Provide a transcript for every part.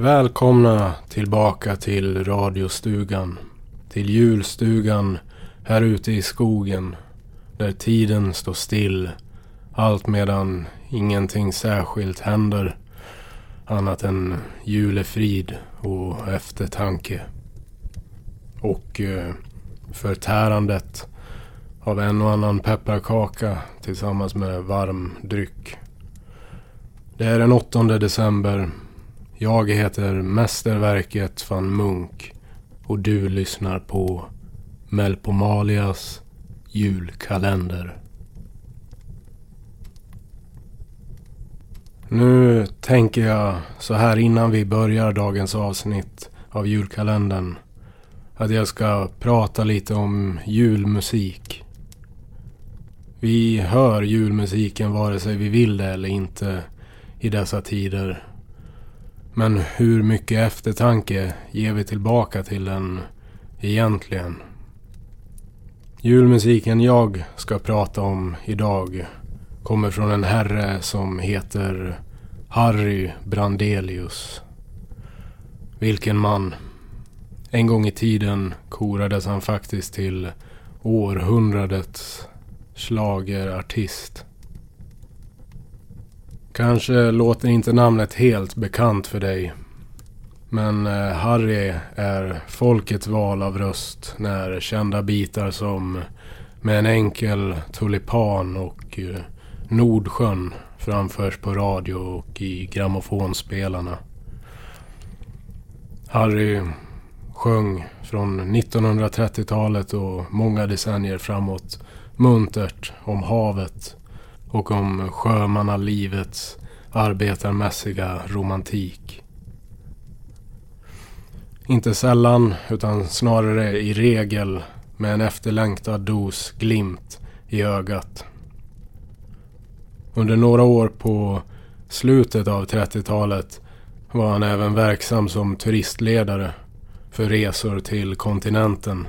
Välkomna tillbaka till radiostugan. Till julstugan här ute i skogen. Där tiden står still. Allt medan ingenting särskilt händer. Annat än julefrid och eftertanke. Och eh, förtärandet av en och annan pepparkaka tillsammans med varm dryck. Det är den 8 december. Jag heter Mästerverket van Munk och du lyssnar på Melpomalias julkalender. Nu tänker jag så här innan vi börjar dagens avsnitt av julkalendern att jag ska prata lite om julmusik. Vi hör julmusiken vare sig vi vill det eller inte i dessa tider. Men hur mycket eftertanke ger vi tillbaka till den egentligen? Julmusiken jag ska prata om idag kommer från en herre som heter Harry Brandelius. Vilken man. En gång i tiden korades han faktiskt till århundradets slagerartist. Kanske låter inte namnet helt bekant för dig. Men eh, Harry är folkets val av röst när kända bitar som Med en enkel tulipan och eh, Nordsjön framförs på radio och i grammofonspelarna. Harry sjöng från 1930-talet och många decennier framåt muntert om havet och om sjömannalivets arbetarmässiga romantik. Inte sällan, utan snarare i regel med en efterlängtad dos glimt i ögat. Under några år på slutet av 30-talet var han även verksam som turistledare för resor till kontinenten.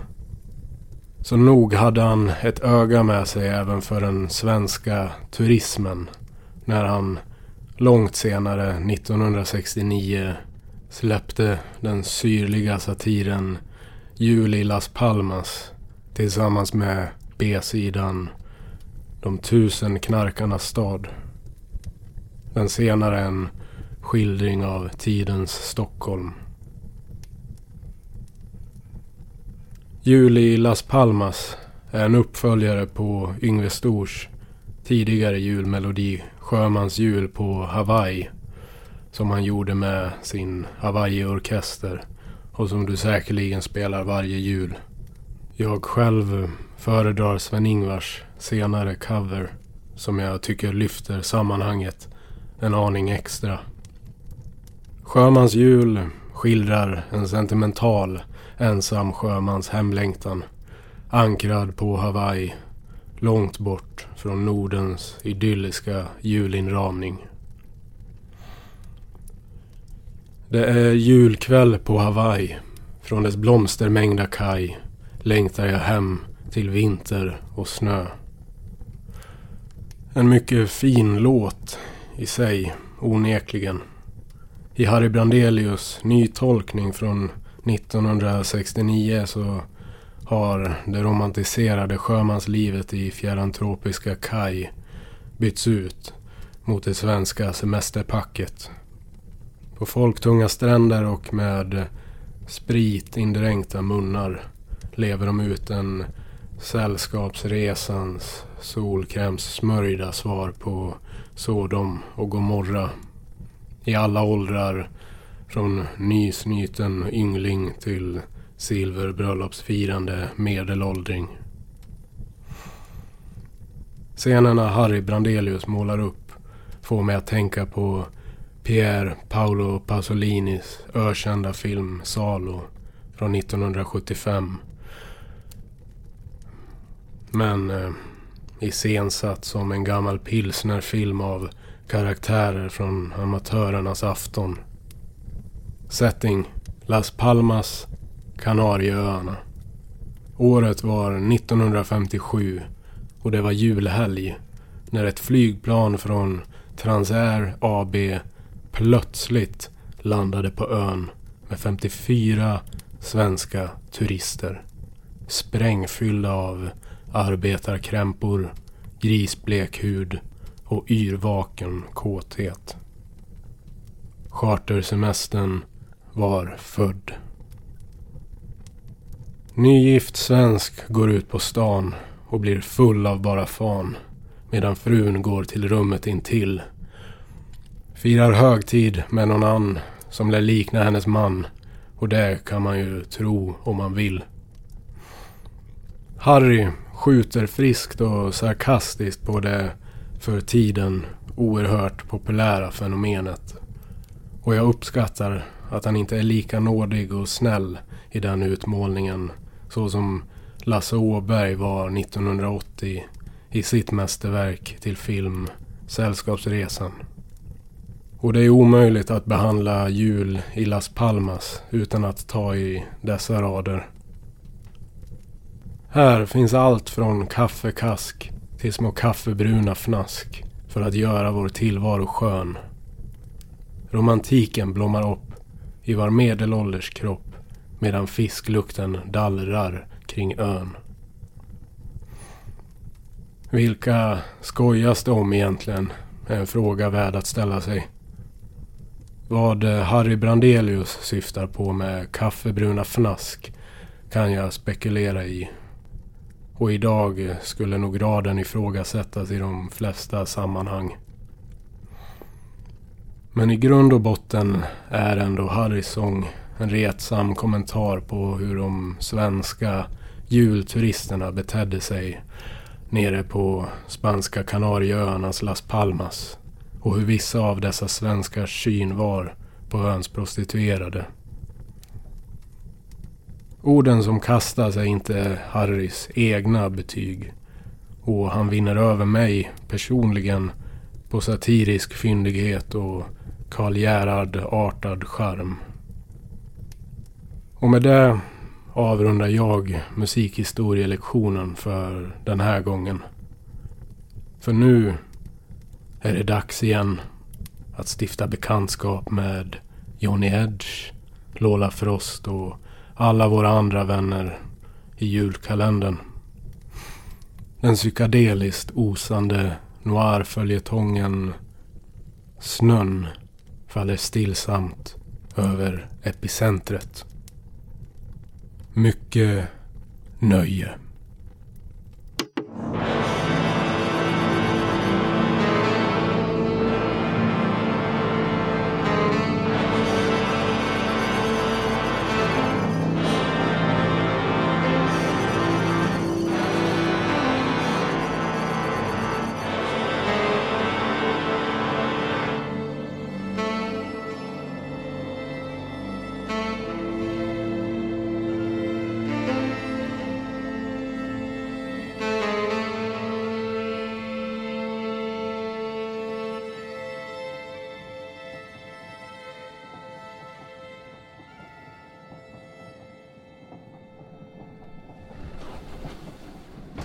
Så nog hade han ett öga med sig även för den svenska turismen när han långt senare, 1969, släppte den syrliga satiren Jul i Las Palmas tillsammans med B-sidan De tusen knarkarnas stad. Den senare en skildring av tidens Stockholm. Jul i Las Palmas är en uppföljare på Yngve Stors tidigare julmelodi Sjömans jul på Hawaii. Som han gjorde med sin Hawaii-orkester och som du säkerligen spelar varje jul. Jag själv föredrar Sven-Ingvars senare cover som jag tycker lyfter sammanhanget en aning extra. Sjömans jul skildrar en sentimental ensam sjömans hemlängtan. Ankrad på Hawaii. Långt bort från Nordens idylliska julinramning. Det är julkväll på Hawaii. Från dess blomstermängda kaj längtar jag hem till vinter och snö. En mycket fin låt i sig, onekligen. I Harry Brandelius nytolkning från 1969 så har det romantiserade sjömanslivet i fjärran tropiska kaj bytts ut mot det svenska semesterpacket. På folktunga stränder och med sprit indränkta munnar lever de ut en sällskapsresans solkrämssmörjda svar på Sodom och Gomorra. I alla åldrar från nysnuten yngling till silverbröllopsfirande medelåldring. Scenerna Harry Brandelius målar upp får mig att tänka på Pier Paolo Pasolinis ökända film Salo från 1975. Men eh, iscensatt som en gammal pilsnerfilm av karaktärer från amatörernas afton. Setting Las Palmas, Kanarieöarna. Året var 1957 och det var julhelg när ett flygplan från Transair AB plötsligt landade på ön med 54 svenska turister. Sprängfyllda av arbetarkrämpor, grisblek hud och yrvaken kåthet. Chartersemestern var född. Nygift svensk går ut på stan och blir full av bara fan medan frun går till rummet intill. Firar högtid med någon annan som lär likna hennes man och det kan man ju tro om man vill. Harry skjuter friskt och sarkastiskt på det för tiden oerhört populära fenomenet. Och jag uppskattar att han inte är lika nådig och snäll i den utmålningen så som Lasse Åberg var 1980 i sitt mästerverk till film Sällskapsresan. Och det är omöjligt att behandla jul i Las Palmas utan att ta i dessa rader. Här finns allt från kaffekask till små kaffebruna fnask för att göra vår tillvaro skön. Romantiken blommar upp i var medelålders kropp medan fisklukten dallrar kring ön. Vilka skojas det om egentligen? Är en fråga värd att ställa sig. Vad Harry Brandelius syftar på med kaffebruna fnask kan jag spekulera i. Och idag skulle nog graden ifrågasättas i de flesta sammanhang. Men i grund och botten är ändå Harrys sång en retsam kommentar på hur de svenska julturisterna betedde sig nere på spanska Kanarieöarnas Las Palmas och hur vissa av dessa svenskars syn var på öns prostituerade. Orden som kastas är inte Harrys egna betyg och han vinner över mig personligen på satirisk fyndighet och Karl Gerhard-artad charm. Och med det avrundar jag musikhistorielektionen för den här gången. För nu är det dags igen att stifta bekantskap med Johnny Edge, Lola Frost och alla våra andra vänner i julkalendern. Den psykadeliskt osande noir-följetongen Snön faller stillsamt över epicentret. Mycket nöje.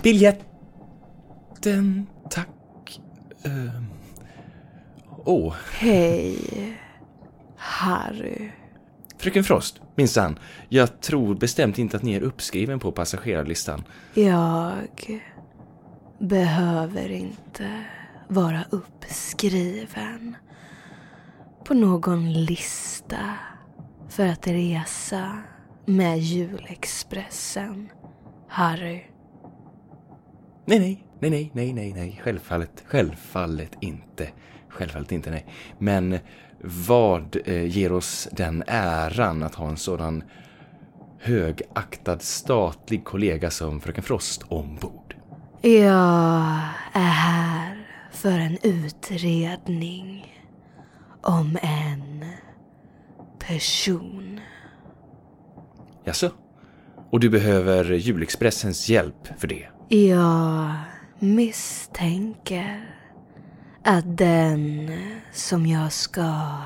Biljetten, tack. Uh. Oh. Hej, Harry. Fröken Frost, minsann. Jag tror bestämt inte att ni är uppskriven på passagerarlistan. Jag behöver inte vara uppskriven på någon lista för att resa med julexpressen, Harry. Nej, nej, nej, nej, nej, nej, nej, självfallet, självfallet inte. Självfallet inte, nej. Men vad eh, ger oss den äran att ha en sådan högaktad statlig kollega som Fröken Frost ombord? Jag är här för en utredning om en person. Jaså? Och du behöver Julexpressens hjälp för det? Jag misstänker att den som jag ska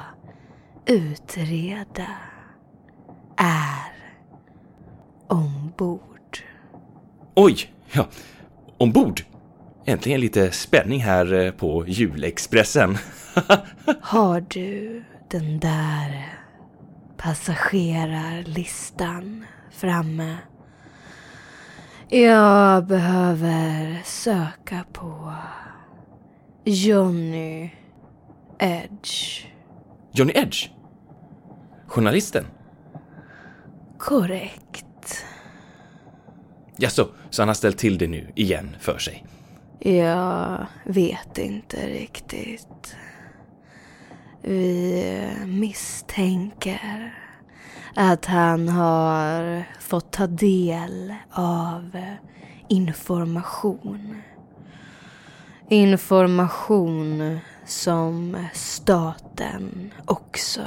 utreda är ombord. Oj! Ja, ombord! Äntligen lite spänning här eh, på julexpressen. Har du den där passagerarlistan framme. Jag behöver söka på Johnny Edge. Johnny Edge? Journalisten? Korrekt. Jaså, så han har ställt till det nu igen för sig? Jag vet inte riktigt. Vi misstänker att han har fått ta del av information. Information som staten också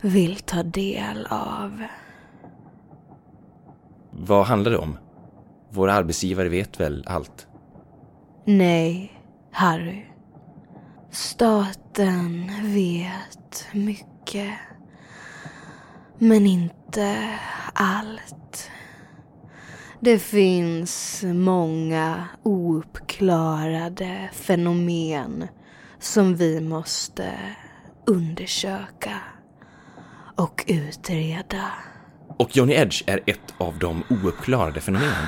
vill ta del av. Vad handlar det om? Våra arbetsgivare vet väl allt? Nej, Harry. Staten vet mycket. Men inte allt. Det finns många ouppklarade fenomen som vi måste undersöka och utreda. Och Johnny Edge är ett av de ouppklarade fenomenen.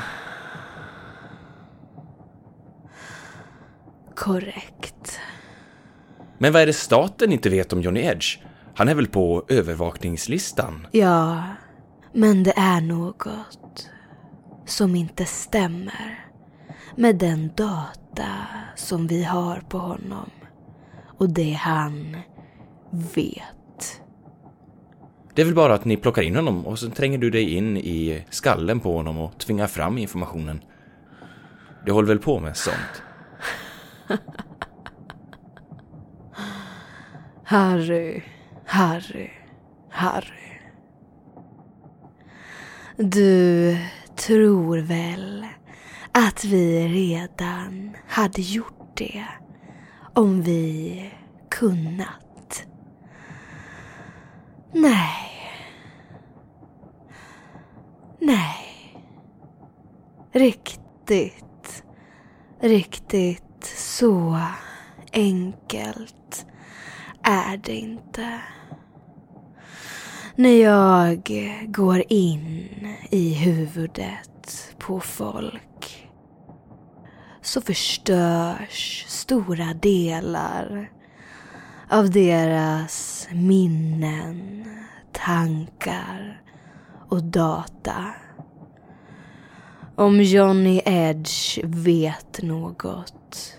Korrekt. Men vad är det staten inte vet om Johnny Edge? Han är väl på övervakningslistan? Ja, men det är något som inte stämmer med den data som vi har på honom och det han vet. Det är väl bara att ni plockar in honom och så tränger du dig in i skallen på honom och tvingar fram informationen. Du håller väl på med sånt? Harry, Harry, Harry. Du tror väl att vi redan hade gjort det om vi kunnat? Nej. Nej. Riktigt, riktigt så enkelt är det inte. När jag går in i huvudet på folk så förstörs stora delar av deras minnen, tankar och data. Om Johnny Edge vet något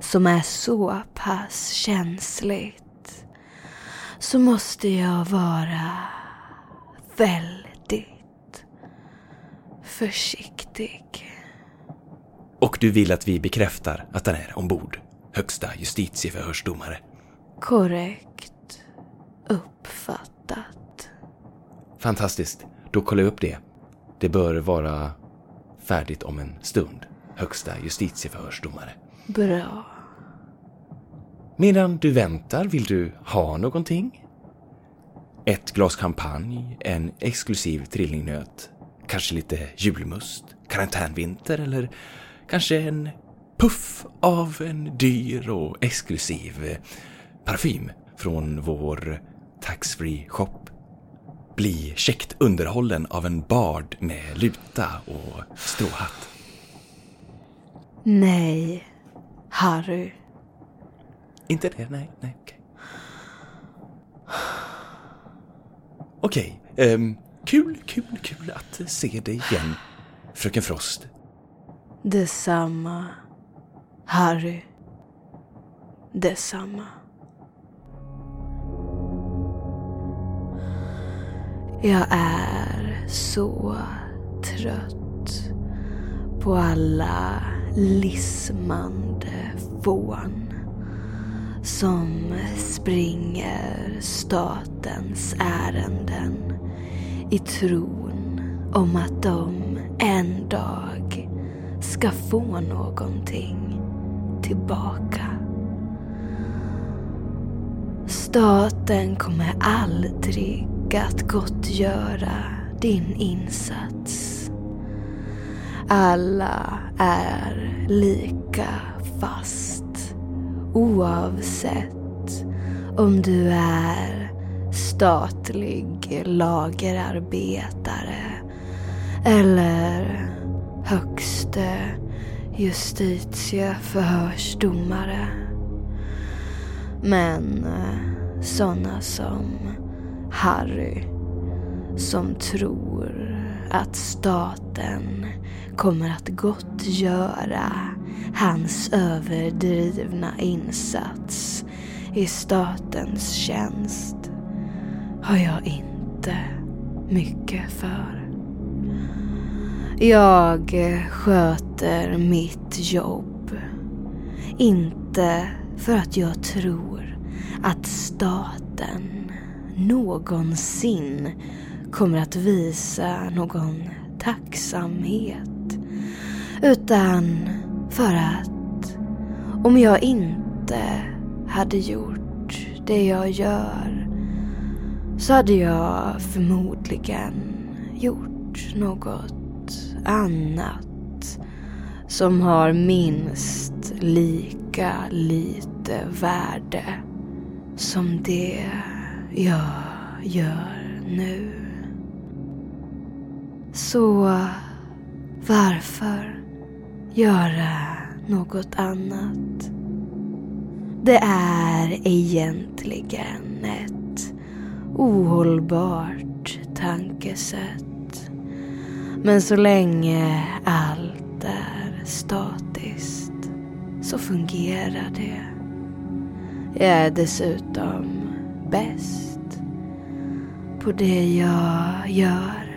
som är så pass känsligt så måste jag vara väldigt försiktig. Och du vill att vi bekräftar att han är ombord? Högsta justitieförhörsdomare. Korrekt uppfattat. Fantastiskt. Då kollar jag upp det. Det bör vara färdigt om en stund. Högsta justitieförhörsdomare. Bra. Medan du väntar, vill du ha någonting? Ett glas champagne, en exklusiv trillingnöt, kanske lite julmust, karantänvinter eller kanske en puff av en dyr och exklusiv parfym från vår taxfree shop. Bli käckt underhållen av en bard med luta och stråhatt. Nej, Harry. Inte det? Nej, nej, okej. Okej, ehm, kul, kul, kul att se dig igen, fröken Frost. Detsamma, Harry. Detsamma. Jag är så trött på alla lismande fån som springer statens ärenden i tron om att de en dag ska få någonting tillbaka. Staten kommer aldrig att gottgöra din insats. Alla är lika fast oavsett om du är statlig lagerarbetare eller högste justitieförhörsdomare. Men eh, sådana som Harry som tror att staten kommer att gottgöra hans överdrivna insats i statens tjänst har jag inte mycket för. Jag sköter mitt jobb. Inte för att jag tror att staten någonsin kommer att visa någon tacksamhet. Utan för att om jag inte hade gjort det jag gör så hade jag förmodligen gjort något annat som har minst lika lite värde som det jag gör nu. Så varför göra något annat? Det är egentligen ett ohållbart tankesätt. Men så länge allt är statiskt så fungerar det. Jag är dessutom bäst på det jag gör.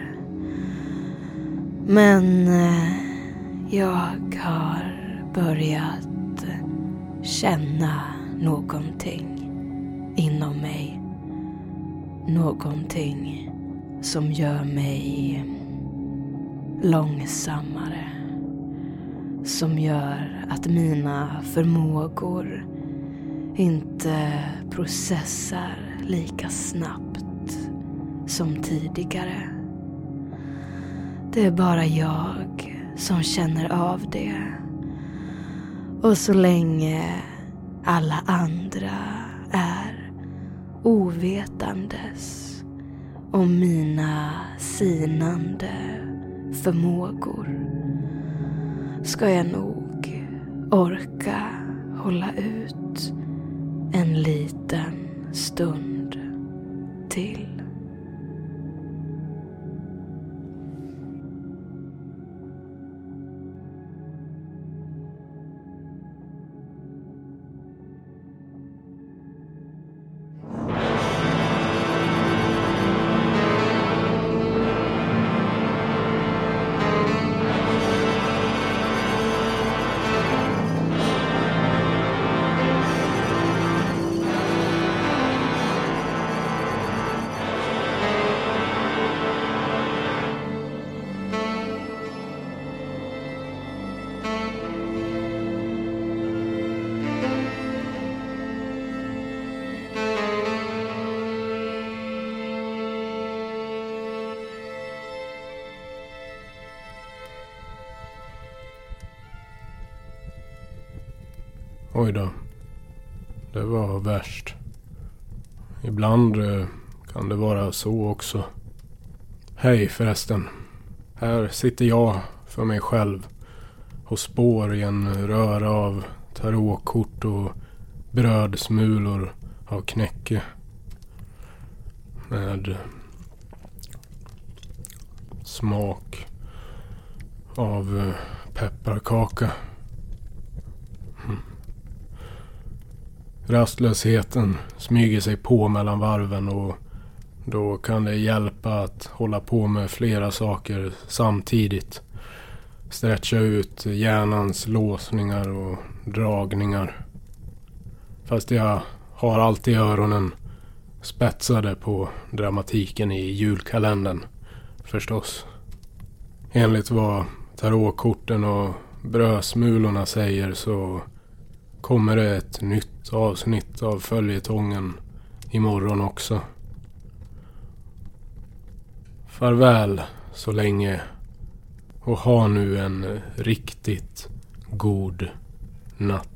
Men eh, jag har börjat känna någonting inom mig. Någonting som gör mig långsammare. Som gör att mina förmågor inte processar lika snabbt som tidigare. Det är bara jag som känner av det. Och så länge alla andra är ovetandes om mina sinande förmågor ska jag nog orka hålla ut en liten stund till. Oj då. Det var värst. Ibland eh, kan det vara så också. Hej förresten. Här sitter jag för mig själv och spår i en röra av tarotkort och brödsmulor av knäcke. Med smak av eh, pepparkaka. Rastlösheten smyger sig på mellan varven och då kan det hjälpa att hålla på med flera saker samtidigt. Stretcha ut hjärnans låsningar och dragningar. Fast jag har alltid öronen spetsade på dramatiken i julkalendern. Förstås. Enligt vad tarotkorten och brödsmulorna säger så kommer det ett nytt avsnitt av följetongen imorgon också. Farväl så länge och ha nu en riktigt god natt.